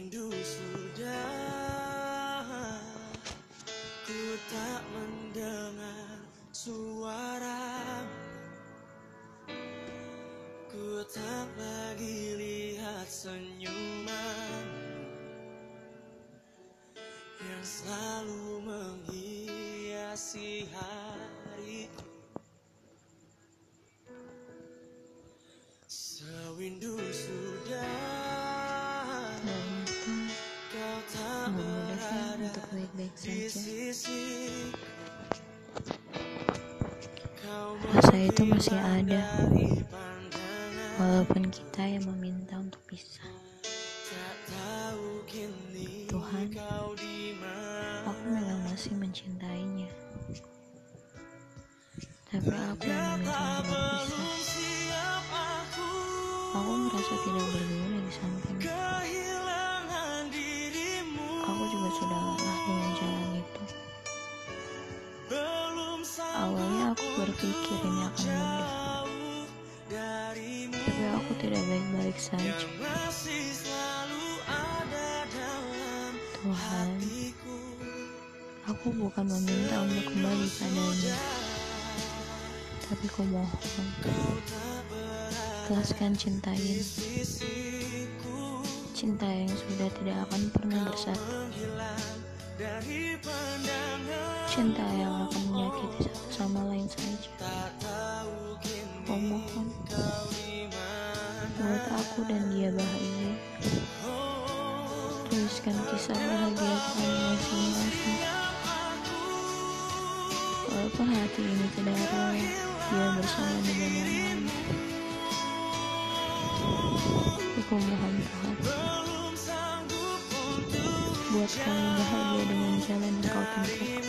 rindu sudah. Ku tak mendengar suara. Ku tak lagi lihat senyuman Yang selalu menghiasi hari. Sewindu sudah. Rasa itu masih ada, walaupun kita yang meminta untuk pisah. Kini Tuhan, Aku memang masih mencintainya, tapi aku yang meminta untuk berpisah. Siap aku merasa tidak berguna di sampingmu. Sudah lelah dengan jalan itu. Awalnya aku berpikir ini akan mudah, tapi aku tidak baik-baik saja. Tuhan, aku bukan meminta untuk kembali padanya, tapi ku mohon, ikhlaskan cinta Sisiku cinta yang sudah tidak akan pernah bersatu, cinta yang akan menyakiti satu sama lain saja. Tak tahu kini Ku mohon, kau di mana buat aku dan dia bahagia. Tuliskan kisah bahagia kami masing-masing. Walaupun hati ini tidak rela, dia bersama dengan yang lain. Aku mohon Tuhan, buat kami bahagia dengan jalan yang kau tentukan.